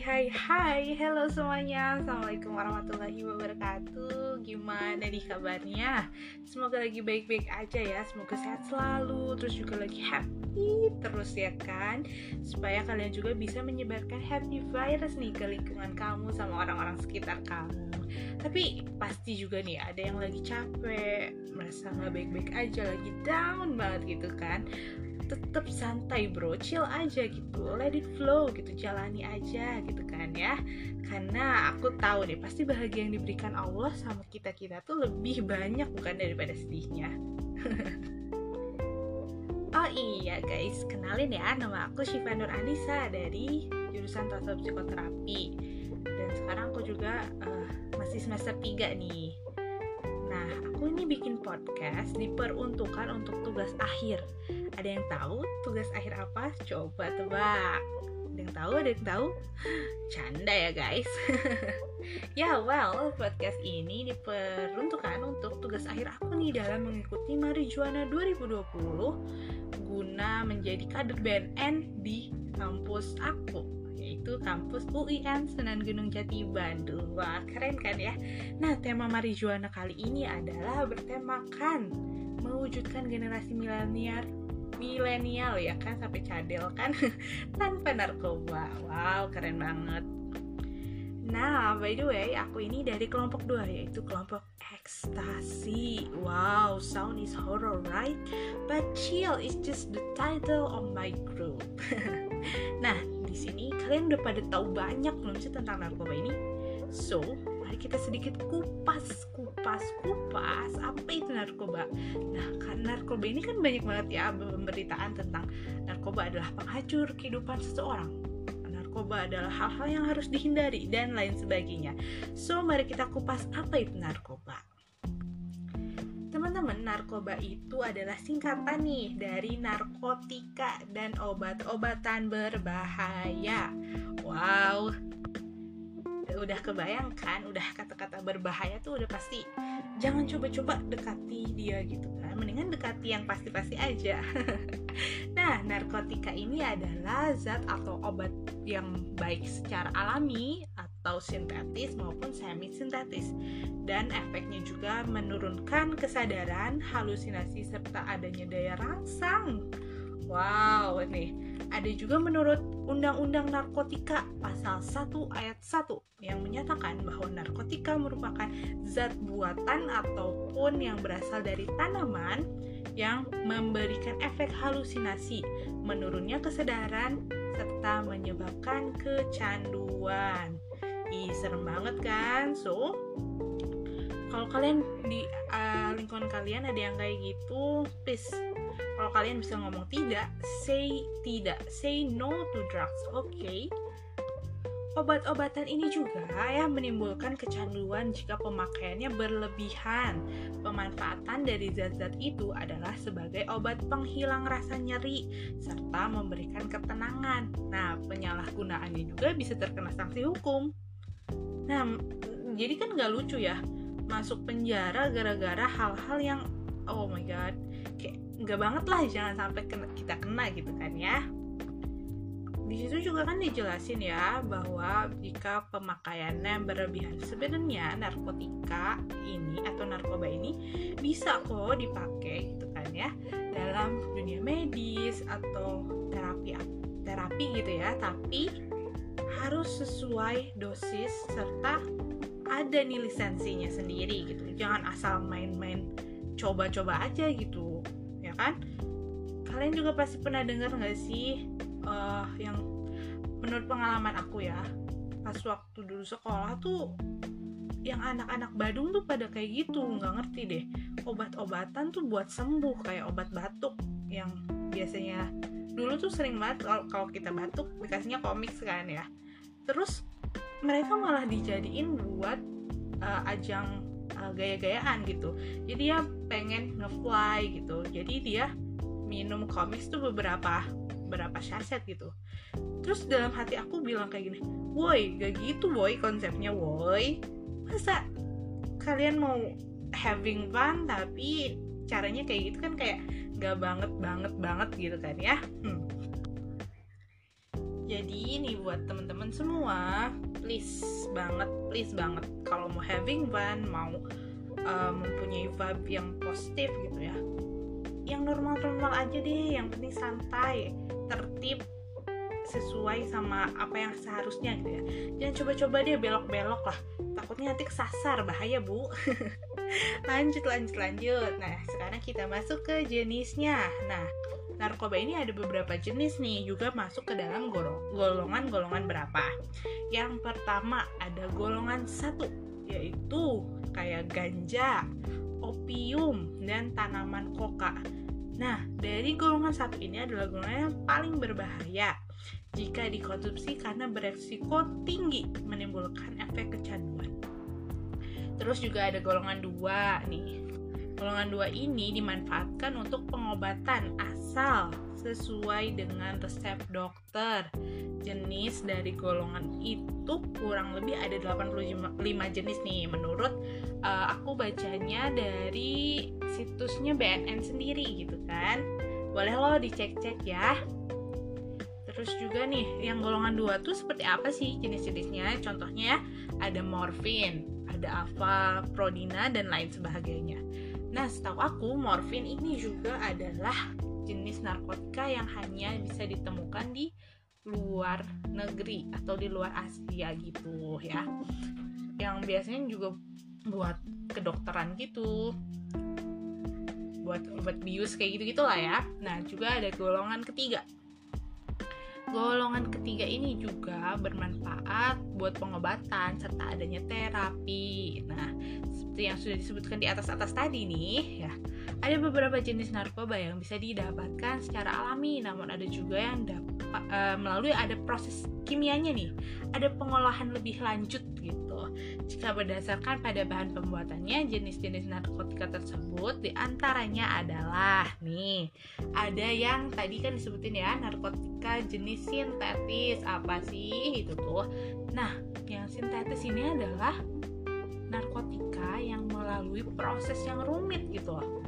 Hai hai Halo semuanya. Assalamualaikum warahmatullahi wabarakatuh. Gimana nih kabarnya? Semoga lagi baik-baik aja ya Semoga sehat selalu Terus juga lagi happy terus ya kan? Supaya kalian juga bisa menyebarkan happy virus nih Ke lingkungan kamu sama orang-orang sekitar kamu. Tapi pasti juga nih ada yang lagi capek Merasa gak baik-baik aja Lagi down banget gitu kan tetap santai bro. Chill aja gitu. Let it flow gitu. Jalani aja gitu kan ya. Karena aku tahu deh pasti bahagia yang diberikan Allah sama kita kita tuh lebih banyak bukan daripada sedihnya. Oh iya guys, kenalin ya nama aku Syifa Nur Anissa dari jurusan Tasawuf Psikoterapi. Dan sekarang aku juga uh, masih semester 3 nih Nah, aku ini bikin podcast diperuntukkan untuk tugas akhir ada yang tahu tugas akhir apa? Coba tebak. Ada yang tahu? Ada yang tahu? Canda ya guys. ya well, podcast ini diperuntukkan untuk tugas akhir aku nih dalam mengikuti Marijuana 2020 guna menjadi kader BNN di kampus aku yaitu kampus UIN Sunan Gunung Jati Bandung. Wah, keren kan ya? Nah, tema Marijuana kali ini adalah bertemakan mewujudkan generasi milenial milenial ya kan sampai cadel kan tanpa narkoba wow keren banget Nah, by the way, aku ini dari kelompok dua yaitu kelompok ekstasi. Wow, sound is horror, right? But chill is just the title of my group. nah, di sini kalian udah pada tahu banyak belum sih tentang narkoba ini? So, mari kita sedikit kupas, kupas, kupas apa itu narkoba. Nah, karena narkoba ini kan banyak banget ya pemberitaan tentang narkoba adalah penghacur kehidupan seseorang. Narkoba adalah hal-hal yang harus dihindari dan lain sebagainya. So, mari kita kupas apa itu narkoba. Teman-teman, narkoba itu adalah singkatan nih dari narkotika dan obat-obatan berbahaya. Wow, udah kebayangkan udah kata-kata berbahaya tuh udah pasti jangan coba-coba dekati dia gitu mendingan dekati yang pasti-pasti aja. Nah narkotika ini adalah zat atau obat yang baik secara alami atau sintetis maupun semi sintetis dan efeknya juga menurunkan kesadaran halusinasi serta adanya daya rangsang Wow, nih ada juga menurut Undang-Undang Narkotika pasal 1 ayat 1 yang menyatakan bahwa narkotika merupakan zat buatan ataupun yang berasal dari tanaman yang memberikan efek halusinasi, menurunnya kesadaran, serta menyebabkan kecanduan. Ih, serem banget kan? So, kalau kalian di uh, lingkungan kalian ada yang kayak gitu, please kalau kalian bisa ngomong tidak, say tidak, say no to drugs, oke? Okay? Obat-obatan ini juga ya menimbulkan kecanduan jika pemakaiannya berlebihan. Pemanfaatan dari zat-zat itu adalah sebagai obat penghilang rasa nyeri serta memberikan ketenangan. Nah, penyalahgunaannya juga bisa terkena sanksi hukum. Nah, jadi kan nggak lucu ya masuk penjara gara-gara hal-hal yang oh my god kayak nggak banget lah jangan sampai kena, kita kena gitu kan ya. Di situ juga kan dijelasin ya bahwa jika pemakaiannya berlebihan sebenarnya narkotika ini atau narkoba ini bisa kok dipakai gitu kan ya dalam dunia medis atau terapi terapi gitu ya. Tapi harus sesuai dosis serta ada nih lisensinya sendiri gitu. Jangan asal main-main coba-coba aja gitu kan? Kalian juga pasti pernah dengar nggak sih uh, yang menurut pengalaman aku ya pas waktu dulu sekolah tuh yang anak-anak Badung tuh pada kayak gitu nggak ngerti deh. Obat-obatan tuh buat sembuh kayak obat batuk yang biasanya dulu tuh sering banget kalau kita batuk dikasihnya komik kan ya. Terus mereka malah dijadiin buat uh, ajang uh, gaya-gayaan gitu. Jadi dia pengen ngefly gitu. Jadi dia minum komis tuh beberapa beberapa sachet gitu. Terus dalam hati aku bilang kayak gini woi gak gitu woi konsepnya woi masa kalian mau having fun tapi caranya kayak gitu kan kayak gak banget banget banget gitu kan ya? Hmm. jadi ini buat teman-teman semua please banget please banget. Kalau mau having fun mau uh, mempunyai vibe yang positif gitu ya. Yang normal-normal aja deh yang penting santai tertib sesuai sama apa yang seharusnya gitu ya. Jangan coba-coba dia belok-belok lah. Takutnya nanti kesasar bahaya bu. Lanjut lanjut lanjut. Nah sekarang kita masuk ke jenisnya. Nah narkoba ini ada beberapa jenis nih juga masuk ke dalam golongan-golongan berapa yang pertama ada golongan satu yaitu kayak ganja opium dan tanaman koka Nah, dari golongan satu ini adalah golongan yang paling berbahaya jika dikonsumsi karena beresiko tinggi menimbulkan efek kecanduan. Terus juga ada golongan dua nih. Golongan dua ini dimanfaatkan untuk pengobatan asal sesuai dengan resep dokter. Jenis dari golongan itu kurang lebih ada 85 jenis nih menurut uh, aku bacanya dari situsnya BNN sendiri gitu kan. Boleh lo dicek-cek ya. Terus juga nih, yang golongan 2 tuh seperti apa sih jenis-jenisnya? Contohnya ya, ada morfin, ada alfa, prodina, dan lain sebagainya. Nah, setahu aku, morfin ini juga adalah jenis narkotika yang hanya bisa ditemukan di luar negeri atau di luar Asia gitu ya. Yang biasanya juga buat kedokteran gitu. Buat obat bius kayak gitu gitulah ya. Nah juga ada golongan ketiga. Golongan ketiga ini juga bermanfaat buat pengobatan serta adanya terapi. Nah seperti yang sudah disebutkan di atas atas tadi nih ya ada beberapa jenis narkoba yang bisa didapatkan secara alami, namun ada juga yang dapat uh, melalui ada proses kimianya nih, ada pengolahan lebih lanjut gitu. Jika berdasarkan pada bahan pembuatannya, jenis-jenis narkotika tersebut di antaranya adalah nih, ada yang tadi kan disebutin ya narkotika jenis sintetis apa sih itu tuh. Nah, yang sintetis ini adalah melalui proses yang rumit gitu loh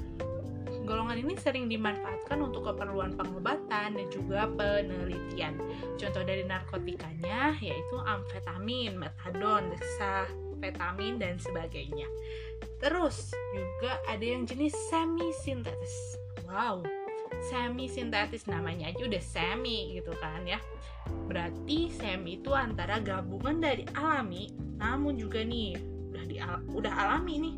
Golongan ini sering dimanfaatkan untuk keperluan pengobatan dan juga penelitian. Contoh dari narkotikanya yaitu amfetamin, metadon, desafetamin, dan sebagainya. Terus juga ada yang jenis semi sintetis. Wow, semi sintetis namanya aja udah semi gitu kan ya. Berarti semi itu antara gabungan dari alami namun juga nih udah di udah alami nih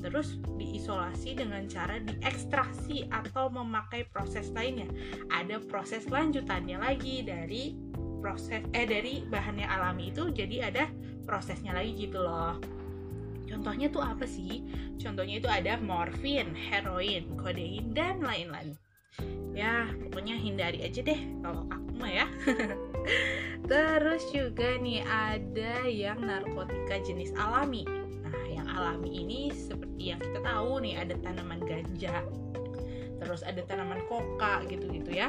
terus diisolasi dengan cara diekstraksi atau memakai proses lainnya. Ada proses lanjutannya lagi dari proses eh dari bahannya alami itu jadi ada prosesnya lagi gitu loh. Contohnya tuh apa sih? Contohnya itu ada morfin, heroin, kodein dan lain-lain. Ya, pokoknya hindari aja deh kalau aku mah ya. Terus juga nih ada yang narkotika jenis alami alami ini seperti yang kita tahu nih ada tanaman ganja terus ada tanaman koka gitu-gitu ya.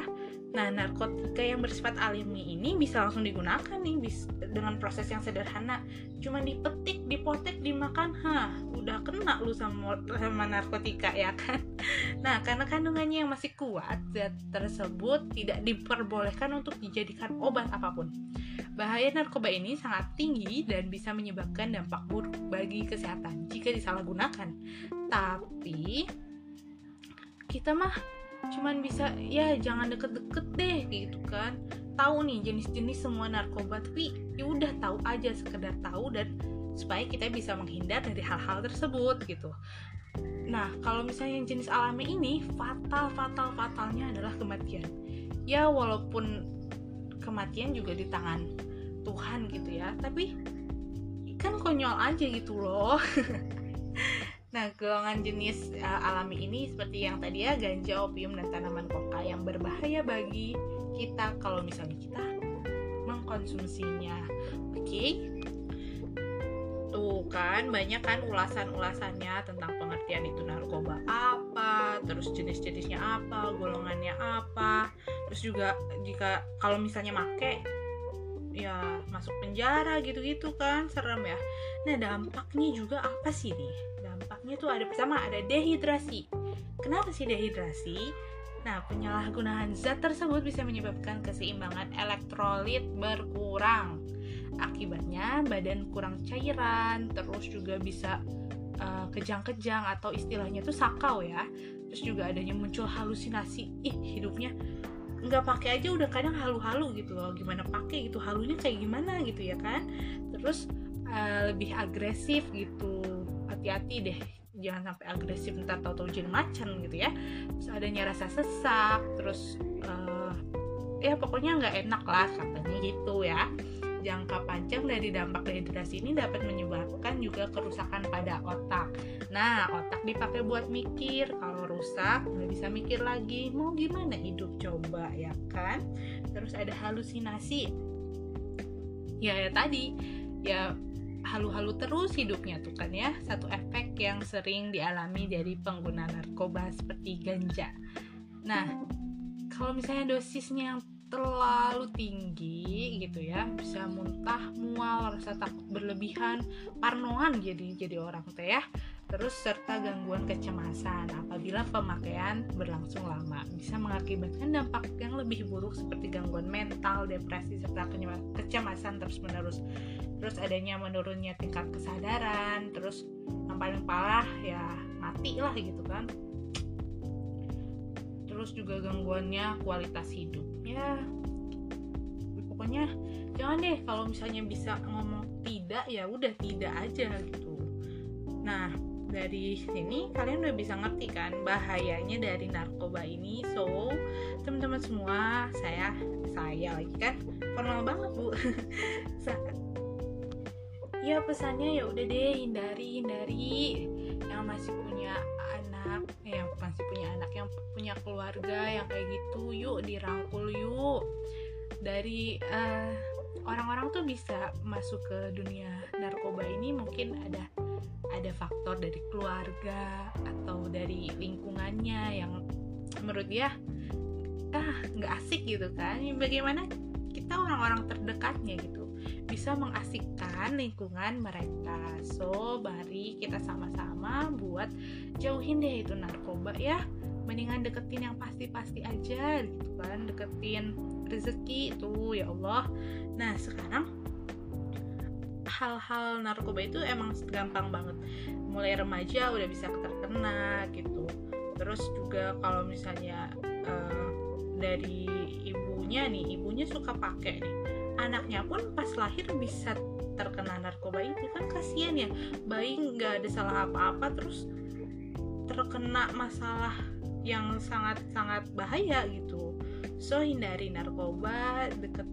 Nah narkotika yang bersifat alami ini bisa langsung digunakan nih bis, dengan proses yang sederhana. Cuma dipetik dipotek dimakan hah udah kena lu sama sama narkotika ya kan nah karena kandungannya yang masih kuat zat tersebut tidak diperbolehkan untuk dijadikan obat apa pun Bahaya narkoba ini sangat tinggi dan bisa menyebabkan dampak buruk bagi kesehatan jika disalahgunakan. Tapi kita mah cuman bisa ya jangan deket-deket deh gitu kan. Tahu nih jenis-jenis semua narkoba tapi ya udah tahu aja sekedar tahu dan supaya kita bisa menghindar dari hal-hal tersebut gitu. Nah, kalau misalnya yang jenis alami ini fatal fatal fatalnya adalah kematian. Ya walaupun kematian juga di tangan Tuhan gitu ya tapi kan konyol aja gitu loh Nah, golongan jenis uh, alami ini seperti yang tadi ya, ganja, opium, dan tanaman koka yang berbahaya bagi kita. Kalau misalnya kita mengkonsumsinya. Oke, okay? tuh kan banyak kan ulasan-ulasannya tentang pengertian itu narkoba apa, terus jenis-jenisnya apa, golongannya apa, terus juga jika kalau misalnya make ya masuk penjara gitu-gitu kan serem ya. Nah dampaknya juga apa sih nih? Dampaknya tuh ada pertama ada dehidrasi. Kenapa sih dehidrasi Nah, penyalahgunaan zat tersebut bisa menyebabkan keseimbangan elektrolit berkurang. Akibatnya, badan kurang cairan, terus juga bisa uh, kejang-kejang atau istilahnya itu sakau ya. Terus juga adanya muncul halusinasi. Ih, hidupnya nggak pakai aja udah kadang halu-halu gitu loh. Gimana pakai gitu, halunya kayak gimana gitu ya kan. Terus uh, lebih agresif gitu. Hati-hati deh jangan sampai agresif ntar tau-tau jadi macan gitu ya terus adanya rasa sesak terus uh, ya pokoknya nggak enak lah katanya gitu ya jangka panjang dari dampak dehidrasi ini dapat menyebabkan juga kerusakan pada otak. Nah, otak dipakai buat mikir. Kalau rusak, nggak bisa mikir lagi. Mau gimana hidup coba ya kan? Terus ada halusinasi. Ya, ya tadi ya halu-halu terus hidupnya tuh kan ya. Satu efek yang sering dialami dari pengguna narkoba seperti ganja. Nah kalau misalnya dosisnya yang terlalu tinggi gitu ya bisa muntah mual rasa takut berlebihan parnoan jadi jadi orang teh ya terus serta gangguan kecemasan. Apabila pemakaian berlangsung lama bisa mengakibatkan dampak yang lebih buruk seperti gangguan mental depresi serta kecemasan terus menerus terus adanya menurunnya tingkat kesadaran terus yang paling parah ya mati lah gitu kan. Terus juga gangguannya kualitas hidup. Ya pokoknya jangan deh kalau misalnya bisa ngomong tidak ya udah tidak aja gitu. Nah dari sini kalian udah bisa ngerti kan bahayanya dari narkoba ini. So teman-teman semua saya saya lagi kan? Formal banget bu. Ya pesannya ya udah deh hindari hindari yang masih punya anak eh, yang masih punya anak yang punya keluarga yang kayak gitu yuk dirangkul yuk. Dari eh, orang-orang tuh bisa masuk ke dunia narkoba ini mungkin ada ada faktor dari keluarga atau dari lingkungannya yang menurut dia ah nggak asik gitu kan bagaimana kita orang-orang terdekatnya gitu bisa mengasikkan lingkungan mereka. So, mari kita sama-sama buat jauhin deh itu narkoba ya. Mendingan deketin yang pasti-pasti aja gitu kan, deketin rezeki itu ya Allah. Nah, sekarang hal-hal narkoba itu emang gampang banget. Mulai remaja udah bisa terkena gitu. Terus juga kalau misalnya uh, dari ibunya nih, ibunya suka pakai nih anaknya pun pas lahir bisa terkena narkoba itu kan kasihan ya bayi nggak ada salah apa-apa terus terkena masalah yang sangat-sangat bahaya gitu so hindari narkoba deket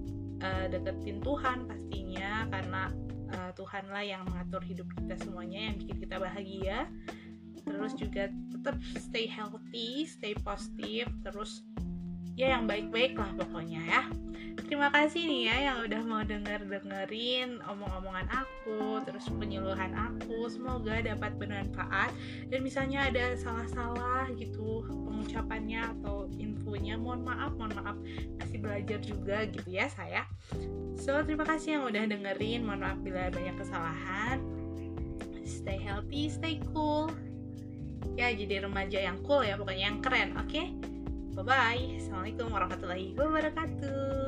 uh, deketin Tuhan pastinya karena uh, Tuhanlah yang mengatur hidup kita semuanya yang bikin kita bahagia. Terus juga tetap stay healthy stay positif terus ya yang baik-baik lah pokoknya ya. Terima kasih nih ya yang udah mau denger dengerin omong-omongan aku terus penyuluhan aku. Semoga dapat bermanfaat. Dan misalnya ada salah-salah gitu pengucapannya atau infonya mohon maaf mohon maaf. Masih belajar juga gitu ya saya. So terima kasih yang udah dengerin. Mohon maaf bila banyak kesalahan. Stay healthy stay cool. Ya jadi remaja yang cool ya pokoknya yang keren oke? okay? Bye bye. Assalamualaikum warahmatullahi wabarakatuh.